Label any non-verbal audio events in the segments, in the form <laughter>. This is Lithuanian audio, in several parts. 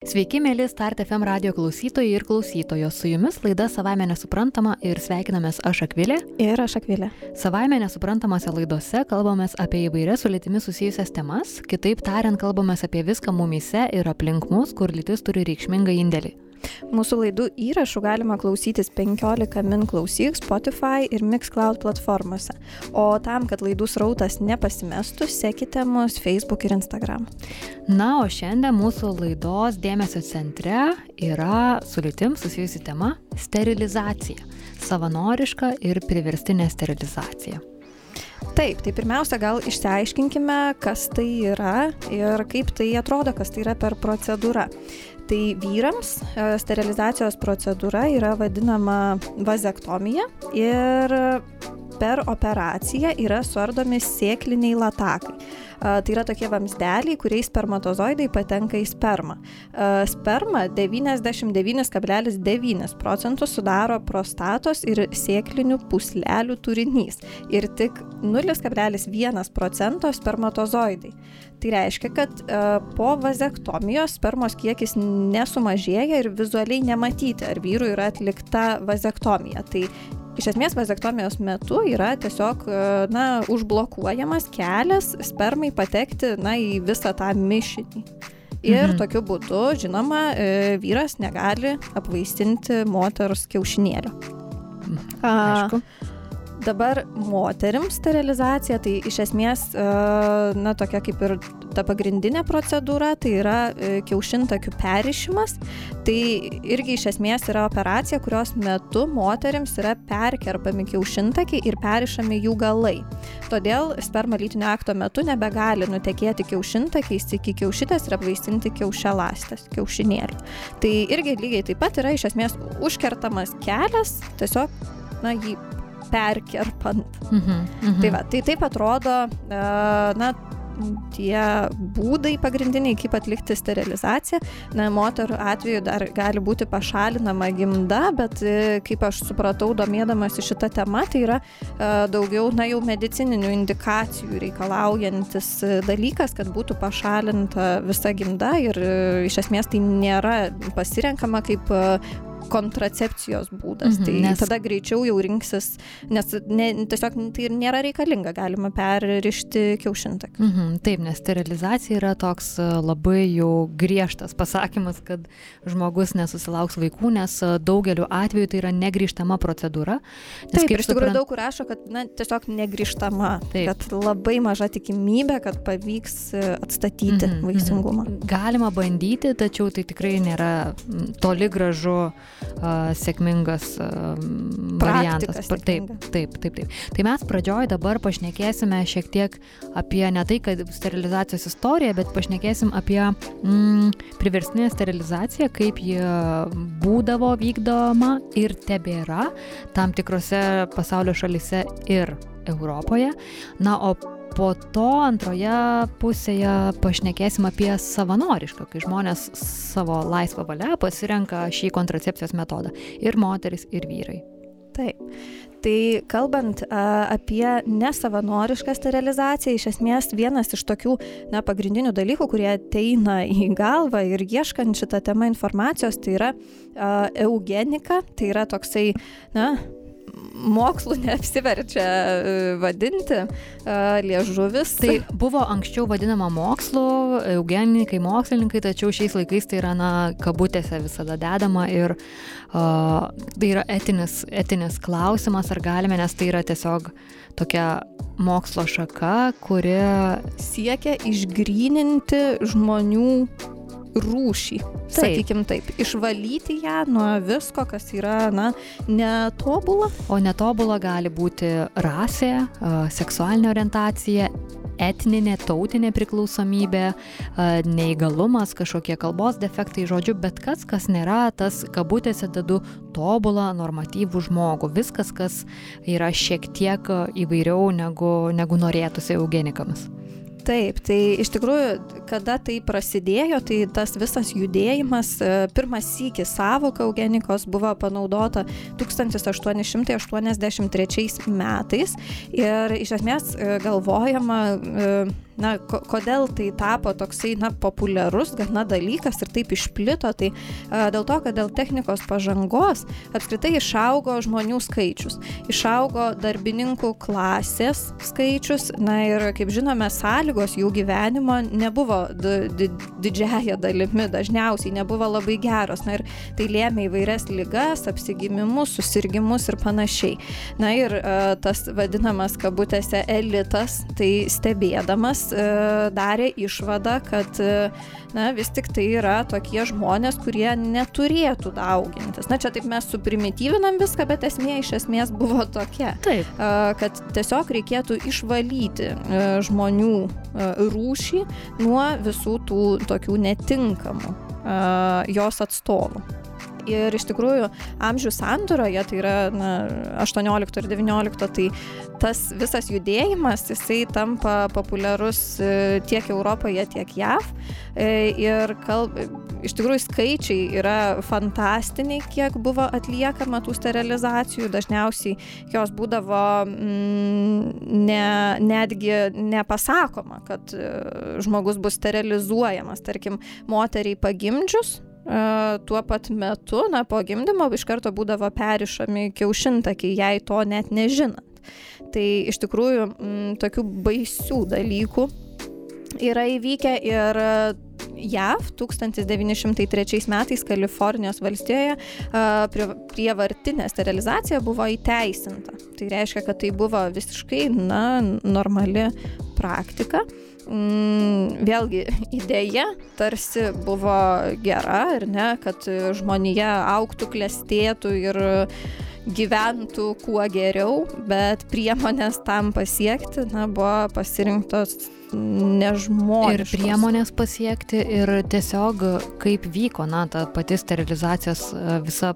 Sveiki, mėly Start FM radio klausytojai ir klausytojos. Su jumis laida Savaime nesuprantama ir sveikinamės aš Akvilė. Ir aš Akvilė. Savaime nesuprantamose laidose kalbamės apie įvairias su lytimi susijusias temas, kitaip tariant, kalbamės apie viską mumyse ir aplink mus, kur lytis turi reikšmingą indėlį. Mūsų laidų įrašų galima klausytis 15 min klausyk Spotify ir Mixcloud platformose. O tam, kad laidų srautas nepasimestų, sekite mus Facebook ir Instagram. Na, o šiandien mūsų laidos dėmesio centre yra su lytim susijusi tema - sterilizacija. Savanoriška ir priverstinė sterilizacija. Taip, tai pirmiausia, gal išsiaiškinkime, kas tai yra ir kaip tai atrodo, kas tai yra per procedūrą. Tai vyrams e, sterilizacijos procedūra yra vadinama vazektomija ir per operaciją yra suardomi sėkliniai latakai. Tai yra tokie vamzdeliai, kuriais spermatozoidai patenka į spermą. Sperma 99,9 procentų sudaro prostatos ir sėklinių puslelių turinys ir tik 0,1 procento spermatozoidai. Tai reiškia, kad po vazektomijos spermos kiekis nesumažėja ir vizualiai nematyti, ar vyrui yra atlikta vazektomija. Tai iš esmės vazektomijos metu yra tiesiog na užblokuojamas kelias spermai patekti na į visą tą mišinį ir mhm. tokiu būdu žinoma vyras negali apvaistinti moters kiaušinėlio Aišku. Dabar moterims sterilizacija, tai iš esmės, na, tokia kaip ir ta pagrindinė procedūra, tai yra kiaušintakių perišimas. Tai irgi iš esmės yra operacija, kurios metu moteriams yra perkerpami kiaušintakiai ir perišami jų galai. Todėl sperma lytinio akto metu nebegali nutekėti kiaušintakiais iki kiaušitės ir apvaistinti kiaušialastės, kiaušinėlių. Tai irgi lygiai taip pat yra iš esmės užkertamas kelias, tiesiog, na, jį perkerpant. Mhm, mhm. Tai va, tai taip atrodo, na, tie būdai pagrindiniai, kaip atlikti sterilizaciją. Na, moterų atveju dar gali būti pašalinama gimda, bet kaip aš supratau, domėdamasi šitą temą, tai yra daugiau, na, jau medicininių indikacijų reikalaujantis dalykas, kad būtų pašalinta visa gimda ir iš esmės tai nėra pasirenkama kaip kontracepcijos būdas. Mhm, tai nes... tada greičiau jau rinksis, nes ne, tiesiog tai ir nėra reikalinga, galima perrišti kiaušintakį. Mhm, taip, nes sterilizacija yra toks e, labai jau griežtas pasakymas, kad žmogus nesusilauks vaikų, nes e, daugeliu atveju tai yra negryžtama procedūra. Taip, ir iš tikrųjų supran... daug rašo, kad na, tiesiog negryžtama, taip. kad labai maža tikimybė, kad pavyks e, atstatyti mhm, vaisingumą. Mhm. Galima bandyti, tačiau tai tikrai nėra toli gražu uh, sėkmingas variantas. Taip, taip, taip, taip. Tai mes pradžioj dabar pašnekėsime šiek tiek apie ne tai, kad sterilizacijos istoriją, bet pašnekėsim apie mm, priverstinę sterilizaciją, kaip ji būdavo vykdoma ir tebėra tam tikrose pasaulio šalise ir Europoje. Na, o po to antroje pusėje pašnekėsim apie savanorišką, kai žmonės savo laisvą valią pasirenka šį kontracepcijos metodą. Ir moteris, ir vyrai. Taip. Tai kalbant a, apie nesavanorišką sterilizaciją, iš esmės vienas iš tokių na, pagrindinių dalykų, kurie ateina į galvą ir ieškant šitą temą informacijos, tai yra a, eugenika, tai yra toksai, na, mokslu neapsiverčia e, vadinti e, liežuvis. Tai buvo anksčiau vadinama mokslu, eugenikai, mokslininkai, tačiau šiais laikais tai yra, na, kabutėse visada dedama ir uh, tai yra etinis, etinis klausimas, ar galime, nes tai yra tiesiog tokia mokslo šaka, kuri siekia išgryninti žmonių rūšį, taip. sakykim taip, išvalyti ją nuo visko, kas yra, na, netobula. O netobula gali būti rasė, seksualinė orientacija, etninė, tautinė priklausomybė, neįgalumas, kažkokie kalbos defektai, žodžiu, bet kas, kas nėra tas kabutėse dedu tobulą normatyvų žmogų. Viskas, kas yra šiek tiek įvairiau negu, negu norėtųsi eugenikams. Taip, tai iš tikrųjų, kada tai prasidėjo, tai tas visas judėjimas, e, pirmas sykis savoka eugenikos buvo panaudota 1883 metais. Ir iš esmės e, galvojama e, na, ko, kodėl tai tapo toksai, na, populiarus gana dalykas ir taip išplito, tai a, dėl to, kad dėl technikos pažangos apskritai išaugo žmonių skaičius, išaugo darbininkų klasės skaičius, na ir kaip žinome, sąlygos jų gyvenimo nebuvo didžiaja dalimi, dažniausiai nebuvo labai geros, na ir tai lėmė įvairias lygas, apsigimimus, susirgymus ir panašiai. Na ir a, tas vadinamas kabutėse elitas, tai stebėdamas e, darė išvadą, kad e, na, vis tik tai yra tokie žmonės, kurie neturėtų daugintis. Na, čia taip mes suprimityvinam viską, bet esmė iš esmės buvo tokia, taip. kad tiesiog reikėtų išvalyti e, žmonių rūšį nuo visų tų tokių netinkamų jos atstovų. Ir iš tikrųjų amžių sandūroje, tai yra na, 18 ir 19, tai tas visas judėjimas, jisai tampa populiarus e, tiek Europoje, tiek JAV. E, ir kalb, iš tikrųjų skaičiai yra fantastiniai, kiek buvo atliekama tų sterilizacijų. Dažniausiai jos būdavo mm, ne, netgi nepasakoma, kad e, žmogus bus sterilizuojamas. Tarkim, moteriai pagimdžius, tuo pat metu, na, po gimdymo iš karto būdavo perišami kiaušintakiai, jei to net nežinant. Tai iš tikrųjų m, mm, tokių baisių dalykų yra įvykę ir JAV 1903 metais Kalifornijos valstijoje prievartinė sterilizacija buvo įteisinta. Tai reiškia, kad tai buvo visiškai na, normali praktika mm, vėlgi <laughs> idėja tarsi buvo gera ir ne, kad žmonija auktų, klestėtų ir gyventų kuo geriau, bet priemonės tam pasiekti na, buvo pasirinktos nežmoniškos. Ir priemonės pasiekti ir tiesiog kaip vyko, na, ta pati sterilizacijos e, visa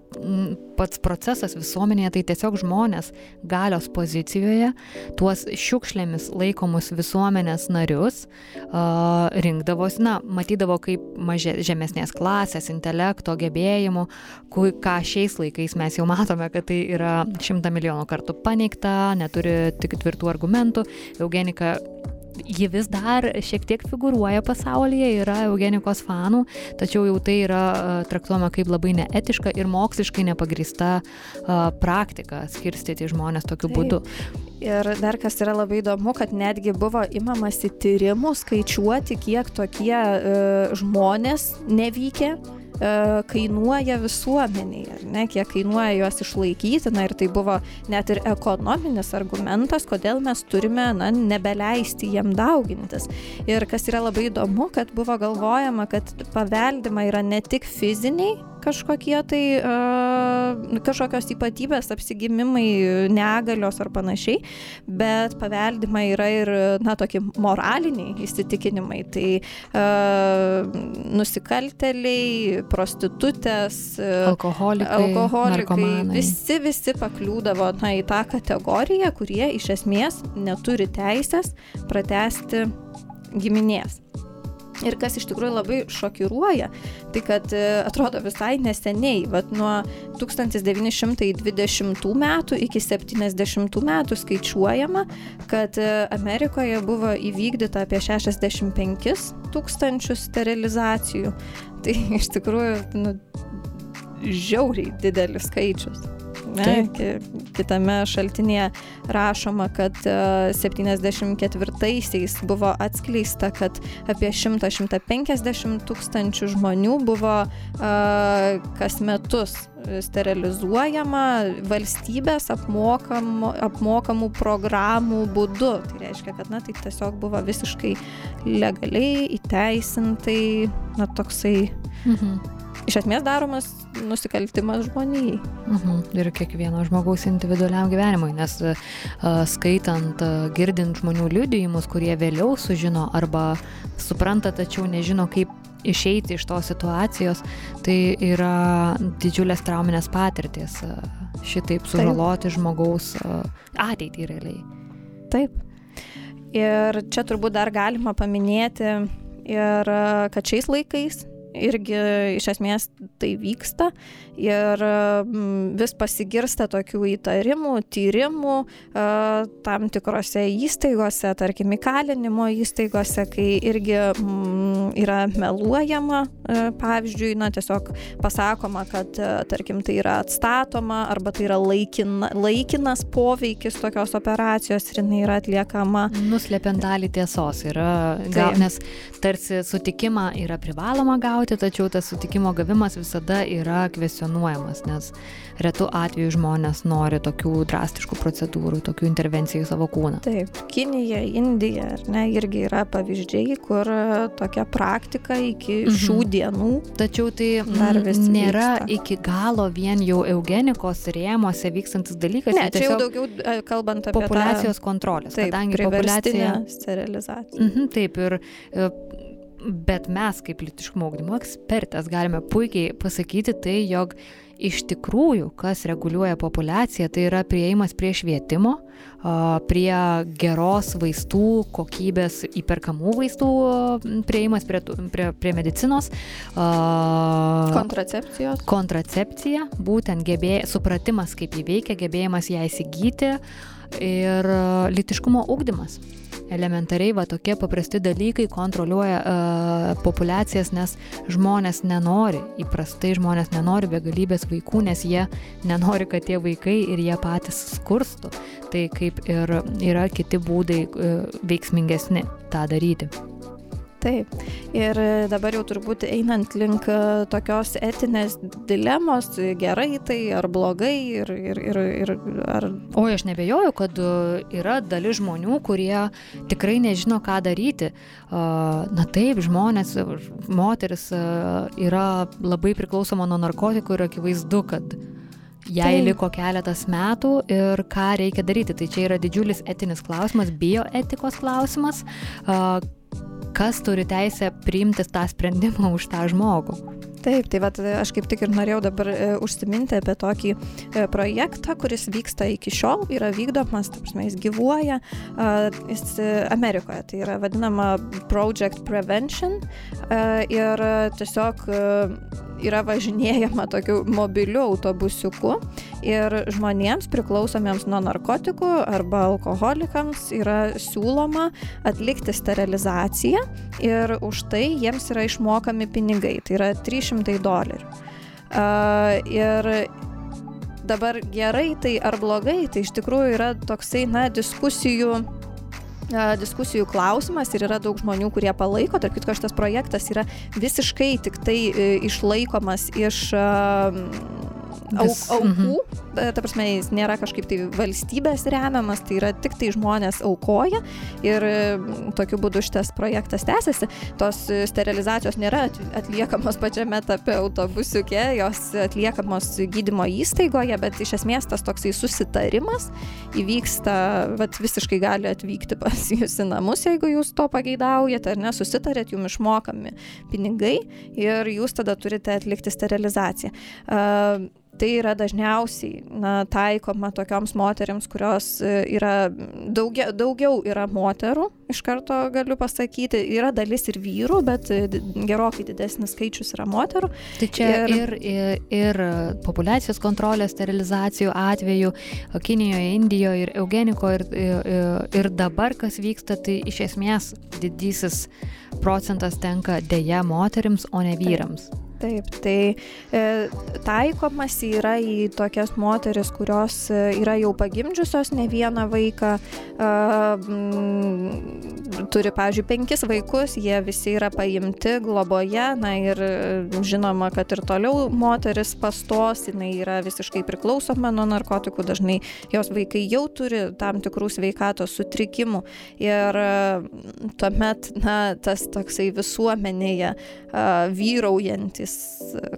pats procesas visuomenėje, tai tiesiog žmonės galios pozicijoje tuos šiukšlėmis laikomus visuomenės narius uh, rinkdavosi, na, matydavo kaip mažė, žemesnės klasės, intelekto, gebėjimų, ką šiais laikais mes jau matome, kad tai yra šimtą milijonų kartų paneigta, neturi tik tvirtų argumentų. Eugenika ji vis dar šiek tiek figūruoja pasaulyje, yra eugenikos fanų, tačiau jau tai yra traktuojama kaip labai neetiška ir moksliškai nepagrįsta praktika skirstyti žmonės tokiu Taip. būdu. Ir dar kas yra labai įdomu, kad netgi buvo imamasi tyrimų skaičiuoti, kiek tokie e, žmonės nevykė E, kainuoja visuomeniai, ne, kiek kainuoja juos išlaikyti, na ir tai buvo net ir ekonominis argumentas, kodėl mes turime, na, nebeleisti jiem daugintis. Ir kas yra labai įdomu, kad buvo galvojama, kad paveldima yra ne tik fiziniai kažkokie tai uh, kažkokios ypatybės, apsigimimai, negalios ar panašiai, bet paveldima yra ir, na, tokie moraliniai įsitikinimai. Tai uh, nusikalteliai, prostitutės, alkoholikai, alkoholikai visi, visi pakliūdavo na, į tą kategoriją, kurie iš esmės neturi teisės pratesti giminės. Ir kas iš tikrųjų labai šokiruoja, tai kad e, atrodo visai neseniai, vat nuo 1920 metų iki 70 metų skaičiuojama, kad e, Amerikoje buvo įvykdyta apie 65 tūkstančius sterilizacijų. Tai iš tikrųjų nu, žiauriai didelis skaičius. Ne, kitame šaltinėje rašoma, kad 74-aisiais e, buvo atskleista, kad apie 100-150 tūkstančių žmonių buvo uh, kas metus sterilizuojama valstybės apmokam, apmokamų programų būdu. Tai reiškia, kad na, tai tiesiog buvo visiškai legaliai, įteisintai, na toksai mhm iš esmės daromas nusikaltimas žmonijai. Mhm. Ir kiekvieno žmogaus individualiam gyvenimui, nes uh, skaitant, uh, girdint žmonių liudijimus, kurie vėliau sužino arba supranta, tačiau nežino, kaip išeiti iš tos situacijos, tai yra didžiulės trauminės patirtis uh, šitaip sužaloti Taip. žmogaus ateitį realiai. Taip. Ir čia turbūt dar galima paminėti ir kad šiais laikais irgi iš esmės tai vyksta ir vis pasigirsta tokių įtarimų, tyrimų tam tikrose įstaigose, tarkim, įkalinimo įstaigose, kai irgi yra meluojama, pavyzdžiui, na tiesiog pasakoma, kad tarkim tai yra atstatoma arba tai yra laikina, laikinas poveikis tokios operacijos ir jinai yra atliekama. Nuslepiant dalį tiesos yra, gal, nes tarsi sutikimą yra privaloma gauti, tačiau tas sutikimo gavimas visada yra kvestionuojamas, nes retų atveju žmonės nori tokių drastiškų procedūrų, tokių intervencijų į savo kūną. Taip, Kinija, Indija, ar ne, irgi yra pavyzdžiai, kur tokia praktika iki mhm. šių dienų. Tačiau tai nėra vyksta. iki galo vien jau eugenikos rėmose vykstantis dalykas. Ne, čia jau daugiau e, kalbant apie populacijos tą... kontrolės, taip, kadangi populiacija. Sterilizacija. Mhm, taip, ir e, bet mes kaip litiškumo augdymo ekspertės galime puikiai pasakyti tai, jog iš tikrųjų, kas reguliuoja populaciją, tai yra prieimas prie švietimo, prie geros vaistų, kokybės įperkamų vaistų, prieimas prie, prie, prie medicinos. Kontracepcijos. Kontracepcija, būtent gebė, supratimas, kaip jį veikia, gebėjimas ją įsigyti ir litiškumo ugdymas elementariai va tokie paprasti dalykai kontroliuoja uh, populiacijas, nes žmonės nenori, įprastai žmonės nenori begalybės vaikų, nes jie nenori, kad tie vaikai ir jie patys skurstų. Tai kaip ir yra kiti būdai uh, veiksmingesni tą daryti. Taip. Ir dabar jau turbūt einant link e, tokios etinės dilemos, gerai tai ar blogai ir, ir, ir, ir ar... O aš nebejoju, kad e, yra dalis žmonių, kurie tikrai nežino, ką daryti. Na taip, žmonės, moteris e, yra labai priklausoma nuo narkotikų ir akivaizdu, kad jai tai. liko keletas metų ir ką reikia daryti. Tai čia yra didžiulis etinis klausimas, bioetikos klausimas kas turi teisę priimti tą sprendimą už tą žmogų. Taip, tai vat, aš kaip tik ir norėjau dabar e, užsiminti apie tokį e, projektą, kuris vyksta iki šiol, yra vykdomas, ta prasme, jis gyvuoja, e, jis Amerikoje, tai yra vadinama Project Prevention e, ir tiesiog e, yra važinėjama tokiu mobiliu autobusiuku ir žmonėms priklausomiems nuo narkotikų arba alkoholikams yra siūloma atlikti sterilizaciją ir už tai jiems yra išmokami pinigai, tai yra 300 dolerių. Uh, ir dabar gerai tai ar blogai, tai iš tikrųjų yra toksai, na, diskusijų diskusijų klausimas ir yra daug žmonių, kurie palaiko. Tarp kitko, šitas projektas yra visiškai tik tai e, išlaikomas iš auk, aukų, mhm. ta prasme, jis nėra kažkaip tai valstybės remiamas, tai yra tik tai žmonės aukoja ir tokiu būdu šitas projektas tęsiasi. Tos sterilizacijos nėra atliekamos pačiame etape autobusiuke, jos atliekamos gydymo įstaigoje, bet iš esmės tas toksai susitarimas įvyksta, vat, visiškai gali atvykti pas <laughs> jūs į namus, jeigu jūs to pageidaujate ar nesusitarėt, jums išmokami pinigai ir jūs tada turite atlikti sterilizaciją. Uh, tai yra dažniausiai na, taikoma tokioms moteriams, kurios e, yra daugia, daugiau yra moterų, iš karto galiu pasakyti, yra dalis ir vyrų, bet e, gerokai didesnis skaičius yra moterų. Tai čia ir, ir, ir populacijos kontrolės sterilizacijų atveju Kinijoje, Indijoje ir eugeniko ir, ir, ir dabar kas vyksta, tai iš esmės didysis procentas tenka dėja moteriams, o ne vyrams. Taip. Taip, tai e, taikomas yra į tokias moteris, kurios e, yra jau pagimdžiusios ne vieną vaiką, e, m, turi, pavyzdžiui, penkis vaikus, jie visi yra paimti globoje, na ir e, žinoma, kad ir toliau moteris pastos, jinai yra visiškai priklausoma nuo narkotikų, dažnai jos vaikai jau turi tam tikrų sveikatos sutrikimų. Ir e, tuomet, na, tas toksai visuomenėje e, vyraujantis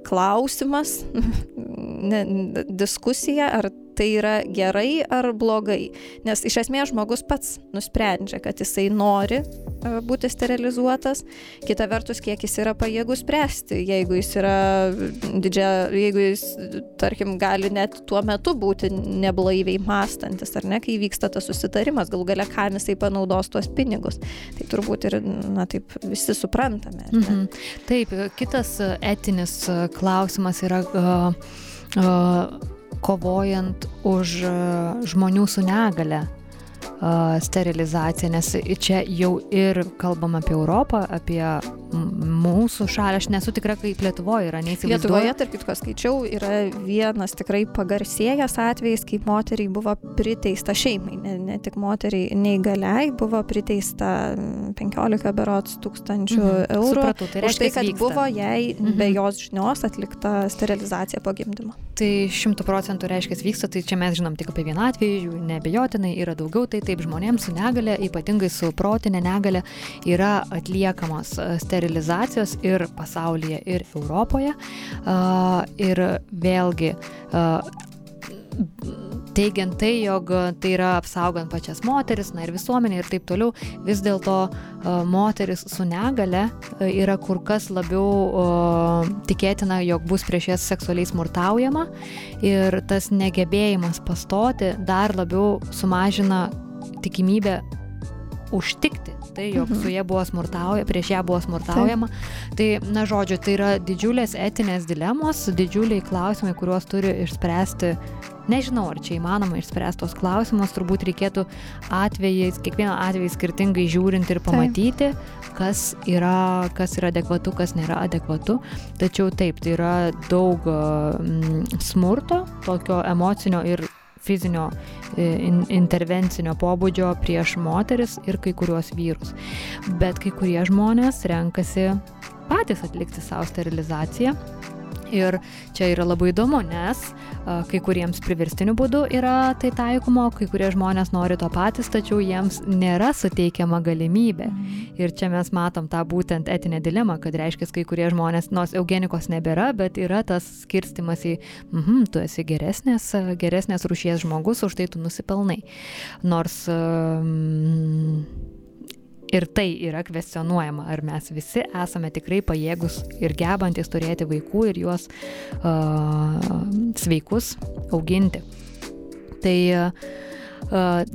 klausimas, <laughs> ne, diskusija, ar tai yra gerai ar blogai. Nes iš esmės žmogus pats nusprendžia, kad jisai nori e, būti sterilizuotas, kita vertus, kiek jis yra pajėgus spręsti, jeigu jis yra didžia, jeigu jis, tarkim, gali net tuo metu būti neblaiviai mąstantis, ar ne, kai vyksta tas susitarimas, galų gale, kam jisai panaudos tuos pinigus. Tai turbūt ir, na taip, visi suprantame. Mhm. Taip, kitas etinis klausimas yra uh, uh, kovojant už žmonių su negale sterilizacija, nes čia jau ir kalbam apie Europą, apie mūsų šalį, aš nesu tikra, kaip Lietuvoje yra, neįsivaizduoju. Lietuvoje, tarp kitko, skaičiau, yra vienas tikrai pagarsėjęs atvejis, kai moteriai buvo priteista šeimai, ne, ne tik moteriai neįgaliai, buvo priteista 15 berots tūkstančių mhm. eurų. Supratau, tai reiškia, tai, kad vyksta. buvo jai mhm. be jos žinios atlikta sterilizacija po gimdymo. Tai šimtų procentų reiškia vyksta, tai čia mes žinom tik apie vieną atvejį, nebejotinai yra daugiau, tai taip žmonėms su negale, ypatingai su protinė negale, yra atliekamos sterilizacijos sterilizacijos ir pasaulyje, ir Europoje. Ir vėlgi teigiant tai, jog tai yra apsaugant pačias moteris, na ir visuomenė ir taip toliau, vis dėlto moteris su negale yra kur kas labiau tikėtina, jog bus prieš jas seksualiai smurtaujama ir tas negebėjimas pastoti dar labiau sumažina tikimybę užtikti tai, jog mhm. su ja buvo smurtauja, prieš ją buvo smurtaujama. Tai, na, žodžiu, tai yra didžiulės etinės dilemos, didžiuliai klausimai, kuriuos turi išspręsti Nežinau, ar čia įmanoma išspręsti tos klausimus, turbūt reikėtų atvejais, kiekvieną atvejį skirtingai žiūrint ir pamatyti, taip. kas yra, kas yra adekvatu, kas nėra adekvatu. Tačiau taip, tai yra daug mm, smurto, tokio emocinio ir fizinio e, in, intervencinio pobūdžio prieš moteris ir kai kuriuos vyrus. Bet kai kurie žmonės renkasi patys atlikti savo sterilizaciją Ir čia yra labai įdomu, nes a, kai kuriems priverstiniu būdu yra tai taikoma, kai kurie žmonės nori to patys, tačiau jiems nėra suteikiama galimybė. Mhm. Ir čia mes matom tą būtent etinę dilemą, kad reiškia, kai kurie žmonės, nors eugenikos nebėra, bet yra tas skirstimas į, mhm, tu esi geresnės, geresnės rušies žmogus, už tai tu nusipelnai. Nors um, ir tai yra kvestionuojama, ar mes visi esame tikrai pajėgus ir gebantis turėti vaikų ir juos uh, sveikus auginti. Tai uh,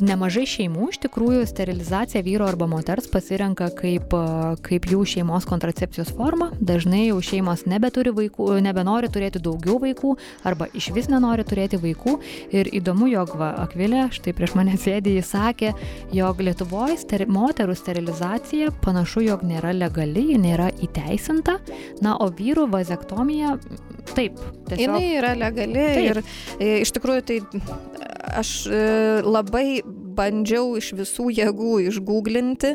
Nemažai šeimų iš tikrųjų sterilizaciją vyro arba moters pasirenka kaip, kaip jų šeimos kontracepcijos formą. Dažnai jau šeimos nebeturi vaikų, nebenori turėti daugiau vaikų arba iš vis nenori turėti vaikų. Ir įdomu, jog va, Akvilė, štai prieš mane sėdė, jis sakė, jog Lietuvoje steri, moterų sterilizacija panašu, jog nėra legali, ji nėra įteisinta, na, o vyrų vazektomija taip. Tiesiog... Jis yra legali taip. ir iš tikrųjų tai aš e, labai bandžiau iš visų jėgų išgooglinti,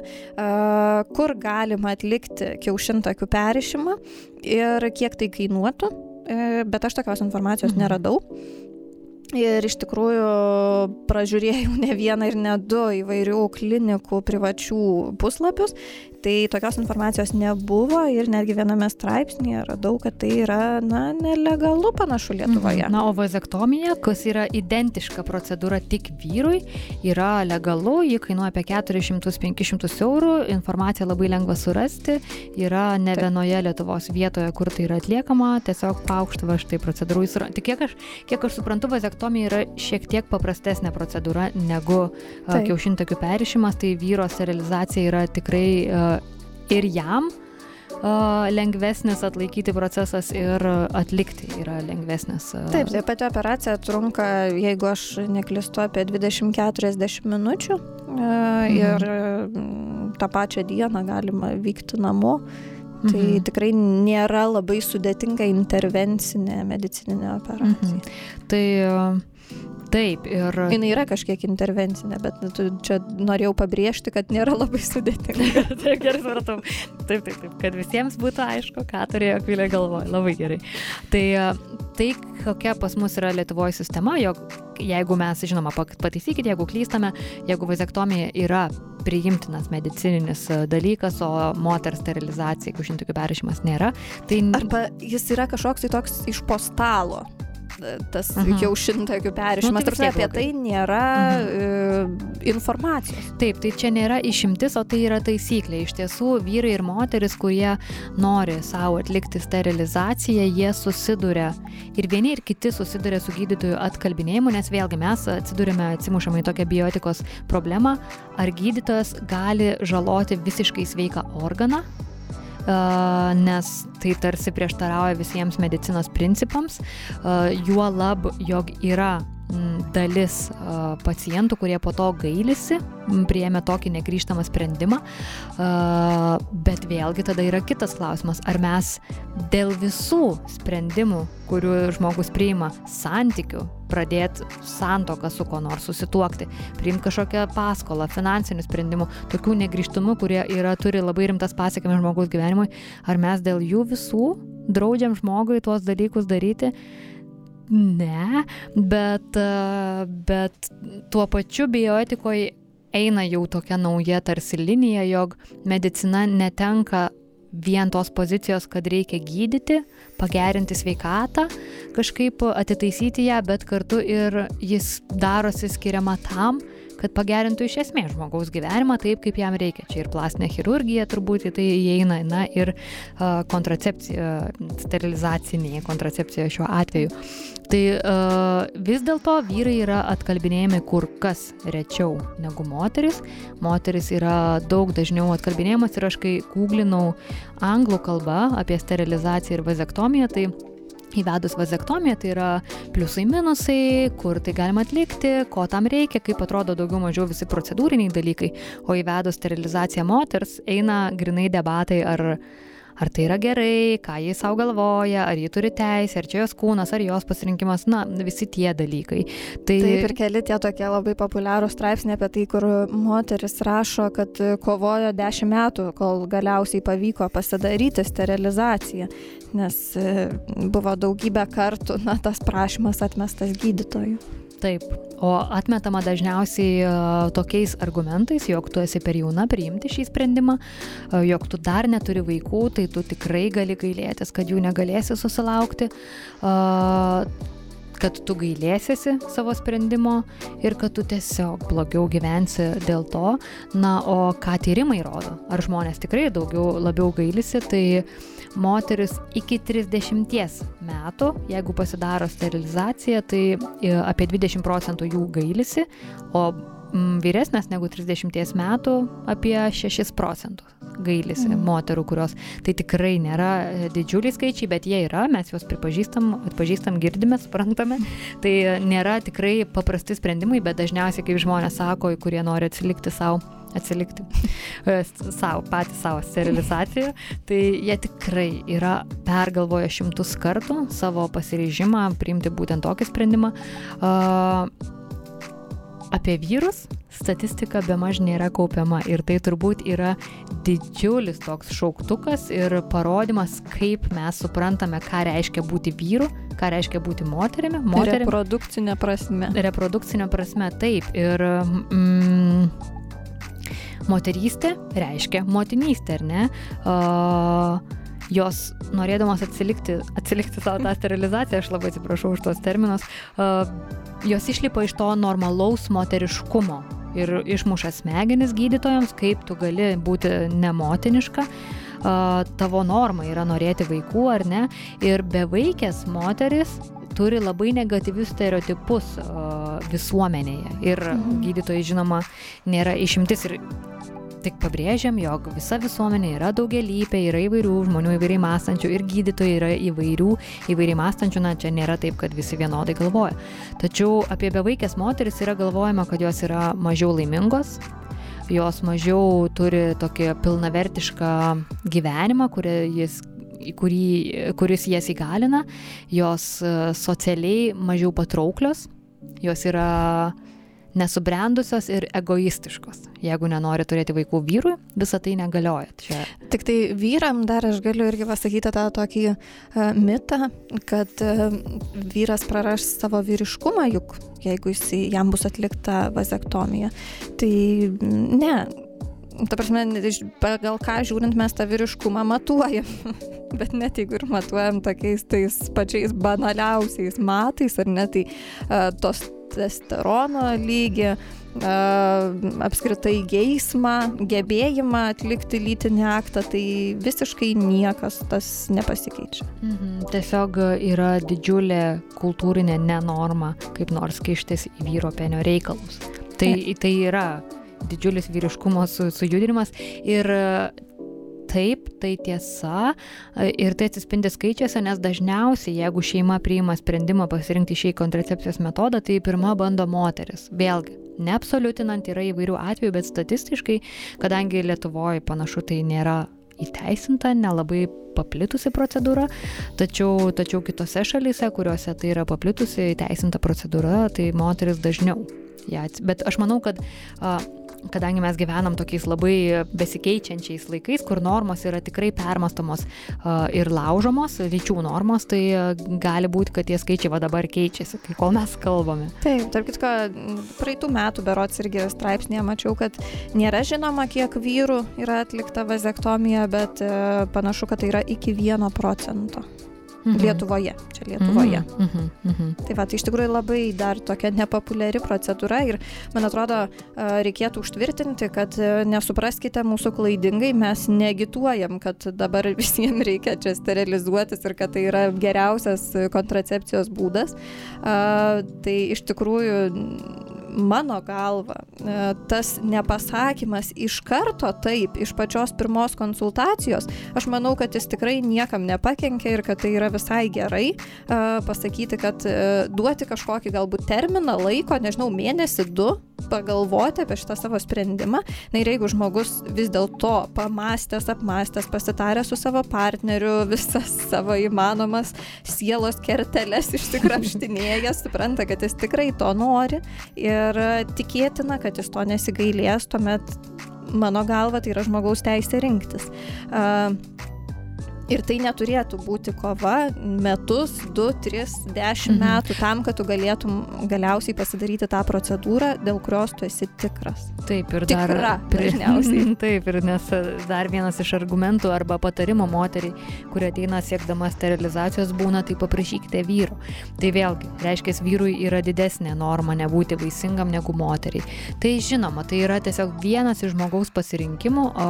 kur galima atlikti kiaušintakių perišimą ir kiek tai kainuotų, e, bet aš tokios informacijos mhm. neradau. Ir iš tikrųjų pražiūrėjau ne vieną ir ne du įvairių klinikų privačių puslapius tai tokios informacijos nebuvo ir netgi viename straipsnėje radau, kad tai yra, na, nelegalu panašu Lietuvoje. Mhm. Na, o vazektomija, kas yra identiška procedūra tik vyrui, yra legalu, ji kainuoja apie 400-500 eurų, informaciją labai lengva surasti, yra ne Taip. vienoje Lietuvos vietoje, kur tai yra atliekama, tiesiog paukštava štai procedūrų. Tik kiek aš, kiek aš suprantu, vazektomija yra šiek tiek paprastesnė procedūra negu Taip. kiaušintakių perišimas, tai vyro sterilizacija yra tikrai ir jam lengvesnis atlaikyti procesas ir atlikti yra lengvesnis. Taip, tai pati operacija trunka, jeigu aš neklistu, apie 20-40 minučių mhm. ir tą pačią dieną galima vykti namo. Tai mhm. tikrai nėra labai sudėtinga intervencinė medicininė operacija. Mhm. Tai Taip, ir. Jis yra kažkiek intervencinė, bet nu, čia norėjau pabrėžti, kad nėra labai sudėtinga. <laughs> taip, gerai supratau. Taip, taip, taip, kad visiems būtų aišku, ką turėjo Akvilė galvoje. Labai gerai. Tai, tai kokia pas mus yra Lietuvoje sistema, jog jeigu mes, žinoma, pataisykite, jeigu klystame, jeigu vazektomija yra priimtinas medicininis dalykas, o moters sterilizacija, kiaušintokių perėšimas nėra, tai... Arba jis yra kažkoks tai toks iš postalo tas mhm. kiaušintakių perėjimas. Nu, tai apie tai nėra mhm. e, informacijos. Taip, tai čia nėra išimtis, o tai yra taisyklė. Iš tiesų, vyrai ir moteris, kurie nori savo atlikti sterilizaciją, jie susiduria ir vieni ir kiti susiduria su gydytojų atkalbinėjimu, nes vėlgi mes atsidurime, atsimušame į tokią biotikos problemą, ar gydytojas gali žaloti visiškai sveiką organą nes tai tarsi prieštarauja visiems medicinos principams, juo lab, jog yra dalis pacientų, kurie po to gailisi, prieėmė tokį negryžtamą sprendimą, bet vėlgi tada yra kitas klausimas, ar mes dėl visų sprendimų, kurių žmogus priima santykių, pradėti santoką su kuo nors, susituokti, priimti kažkokią paskolą, finansinių sprendimų, tokių negryžtumų, kurie yra, turi labai rimtas pasiekmes žmogaus gyvenimui, ar mes dėl jų visų draudžiam žmogui tuos dalykus daryti, ne, bet, e, bet tuo pačiu bioetikoje eina jau tokia nauja tarsi linija, jog medicina netenka vien tos pozicijos, kad reikia gydyti, pagerinti sveikatą, kažkaip atitaisyti ją, bet kartu ir jis darosi skiriama tam, kad pagerintų iš esmės žmogaus gyvenimą taip, kaip jam reikia. Čia ir plastinė chirurgija turbūt į tai įeina, na ir uh, kontracepcija, sterilizacinė kontracepcija šiuo atveju. Tai uh, vis dėlto vyrai yra atkalbinėjami kur kas rečiau negu moteris. Moteris yra daug dažniau atkalbinėjimas ir aš kai googlinau anglų kalbą apie sterilizaciją ir vazektomiją, tai Įvedus vazektomiją tai yra pliusai minusai, kur tai galima atlikti, ko tam reikia, kaip atrodo daugiau mažiau visi procedūriniai dalykai, o įvedus sterilizaciją moters eina grinai debatai ar ar tai yra gerai, ką jis savo galvoja, ar ji turi teisę, ar čia jos kūnas, ar jos pasirinkimas, na, visi tie dalykai. Tai... Taip ir keli tie tokie labai populiarūs straipsniai apie tai, kur moteris rašo, kad kovojo dešimt metų, kol galiausiai pavyko pasidaryti sterilizaciją, nes e, buvo daugybę kartų, na, tas prašymas atmestas gydytojų. Taip, o atmetama dažniausiai uh, tokiais argumentais, jog tu esi per jauna priimti šį sprendimą, uh, jog tu dar neturi vaikų, tai tu tikrai gali gailėtis, kad jų negalėsi susilaukti. Uh, kad tu gailėsiesi savo sprendimo ir kad tu tiesiog blogiau gyvensi dėl to. Na, o ką tyrimai rodo? Ar žmonės tikrai daugiau labiau gailisi, tai uh, moteris iki 30 metų, jeigu pasidaro sterilizacija, tai e, apie 20 procentų jų gailisi, o mm, vyresnės negu 30 metų apie 6 procentus gailisi mm. moterų, kurios tai tikrai nėra e, didžiuliai skaičiai, bet jie yra, mes juos pripažįstam, atpažįstam, girdime, suprantame. <laughs> Tai nėra tikrai paprasti sprendimai, bet dažniausiai, kaip žmonės sako, kurie nori atsilikti savo atsilikti <laughs> savo, patys savo sterilizaciją, tai jie tikrai yra pergalvoję šimtus kartų savo pasiryžimą priimti būtent tokį sprendimą. Uh, apie vyrus statistika be maž nėra kaupiama ir tai turbūt yra didžiulis toks šauktukas ir parodimas, kaip mes suprantame, ką reiškia būti vyru, ką reiškia būti moterimi. moterimi. Reprodukcinė prasme. Reprodukcinė prasme, taip. Ir mm, moterystė reiškia motinystė, ar ne? Uh, jos norėdamas atsilikti, atsilikti savo tą sterilizaciją, aš labai atsiprašau už tos terminus, uh, jos išlipa iš to normalaus moteriškumo ir išmuša smegenis gydytojams, kaip tu gali būti nemotiniška. Uh, tavo norma yra norėti vaikų ar ne. Ir bevaikės moteris turi labai negatyvius stereotipus visuomenėje. Ir mhm. gydytojai, žinoma, nėra išimtis. Ir tik pabrėžiam, jog visa visuomenė yra daugialypė, yra įvairių žmonių, įvairiai mąstančių ir gydytojai yra įvairių, įvairiai mąstančių, na čia nėra taip, kad visi vienodai galvoja. Tačiau apie bevaikės moteris yra galvojama, kad jos yra mažiau laimingos, jos mažiau turi tokį pilnavertišką gyvenimą, jis, kurį, kuris jas įgalina, jos e, socialiai mažiau patrauklios, jos yra nesubrendusios ir egoistiškos. Jeigu nenori turėti vaikų vyrui, visa tai negalioja. Čia... Tik tai vyram dar aš galiu irgi pasakyti tą tokį uh, mitą, kad uh, vyras praras savo vyriškumą, juk jeigu jis, jam bus atlikta vazektomija. Tai ne, ta prasme, pagal ką žiūrint mes tą vyriškumą matuojam. <laughs> Bet net jeigu ir matuojam tokiais tais pačiais banaliausiais matais, ar ne, tai uh, tos testosterono lygį, apskritai geismą, gebėjimą atlikti lytinį aktą, tai visiškai niekas tas nepasikeičia. Mhm. Tiesiog yra didžiulė kultūrinė nenorma, kaip nors kištis į vyro penio reikalus. Tai, tai yra didžiulis vyriškumo su, sujudinimas ir taip, tai tiesa ir tai atsispindi skaičiuose, nes dažniausiai, jeigu šeima priima sprendimą pasirinkti šį kontracepcijos metodą, tai pirma bando moteris. Vėlgi, neabsoliutinant yra įvairių atvejų, bet statistiškai, kadangi Lietuvoje panašu tai nėra įteisinta, nelabai paplitusi procedūra, tačiau, tačiau kitose šalyse, kuriuose tai yra paplitusi įteisinta procedūra, tai moteris dažniau. Ja, bet aš manau, kad a, kadangi mes gyvenam tokiais labai besikeičiančiais laikais, kur normos yra tikrai permastomos ir laužomos, lyčių normos, tai gali būti, kad tie skaičiai va dabar keičiasi, kai kol mes kalbame. Taip, tarp kitko, praeitų metų berots irgi straipsnėje mačiau, kad nėra žinoma, kiek vyrų yra atlikta vazektomija, bet uh, panašu, kad tai yra iki vieno procento mhm. Lietuvoje, čia Lietuvoje. Mhm. Mhm. mhm. Tai va, tai iš tikrųjų labai dar tokia nepopuliari procedūra ir man atrodo reikėtų užtvirtinti, kad nesupraskite mūsų klaidingai, mes negituojam, kad dabar <laughs> visiems reikia čia sterilizuotis ir kad tai yra geriausias kontracepcijos būdas. Tai iš tikrųjų mano galva, e, tas nepasakymas iš karto taip, iš pačios pirmos konsultacijos, aš manau, kad jis tikrai niekam nepakenkia ir kad tai yra visai gerai e, pasakyti, kad e, duoti kažkokį galbūt terminą laiko, nežinau, mėnesį, du, pagalvoti apie šitą savo sprendimą. Na ir jeigu žmogus vis dėlto pamastęs, apmastęs, pasitaręs su savo partneriu, visas savo įmanomas sielos kerteles <laughs> išsikrapštinėjęs, supranta, kad jis tikrai to nori ir tikėtina, kad jis to nesigailės, tuomet mano galva tai yra žmogaus teisė rinktis. Uh, Ir tai neturėtų būti kova metus, du, tris, dešimt mhm. metų tam, kad tu galėtum galiausiai pasidaryti tą procedūrą, dėl kurios tu esi tikras. Taip, ir dar. Tikra, dažniausiai. <laughs> Taip, ir nes dar vienas iš argumentų arba patarimo moteriai, kurie ateina siekdama sterilizacijos, būna, tai paprašykite vyru. Tai vėlgi, reiškia, vyrui yra didesnė norma nebūti vaisingam negu moteriai. Tai žinoma, tai yra tiesiog vienas iš žmogaus pasirinkimų, o,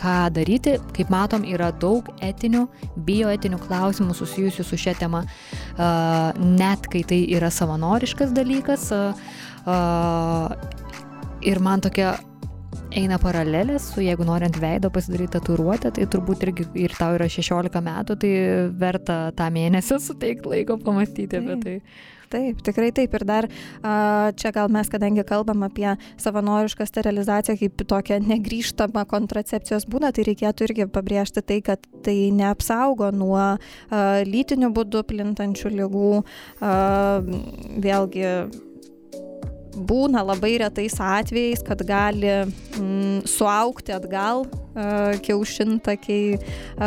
ką daryti. Kaip matom, yra daug etinių, bioetinių klausimų susijusių su šia tema, net kai tai yra savanoriškas dalykas. Ir man tokia eina paralelės su, jeigu norint veido pasidaryti tatuiruotę, tai turbūt irgi ir tau yra 16 metų, tai verta tą mėnesį <laughs> suteikti laiko pamastyti apie tai. Taip, tikrai taip. Ir dar čia gal mes, kadangi kalbam apie savanorišką sterilizaciją kaip tokią negryžtamą kontracepcijos būdą, tai reikėtų irgi pabrėžti tai, kad tai neapsaugo nuo lytinių būdų plintančių lygų. Vėlgi būna labai retais atvejais, kad gali mm, suaukti atgal uh, kiaušintakiai uh,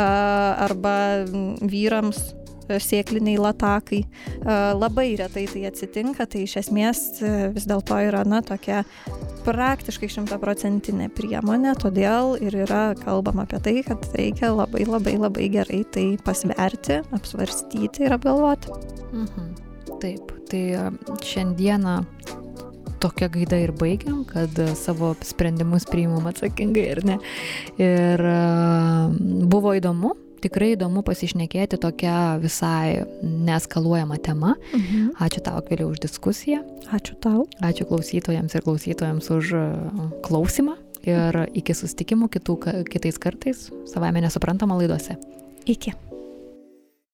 arba mm, vyrams sėkliniai latakai. Labai retai tai atsitinka, tai iš esmės vis dėlto yra, na, tokia praktiškai šimtaprocentinė priemonė, todėl ir yra kalbama apie tai, kad reikia labai labai labai gerai tai pasverti, apsvarstyti ir apgalvoti. Mhm. Taip, tai šiandieną tokia gaida ir baigiam, kad savo sprendimus priimam atsakingai ir ne. Ir buvo įdomu, tikrai įdomu pasišnekėti tokia visai neskaluojama tema. Mhm. Ačiū tau, Akviliu, už diskusiją. Ačiū tau. Ačiū klausytojams ir klausytojams už uh, klausimą. Ir iki susitikimų kitų, kitais kartais, savame nesuprantama laidose. Iki.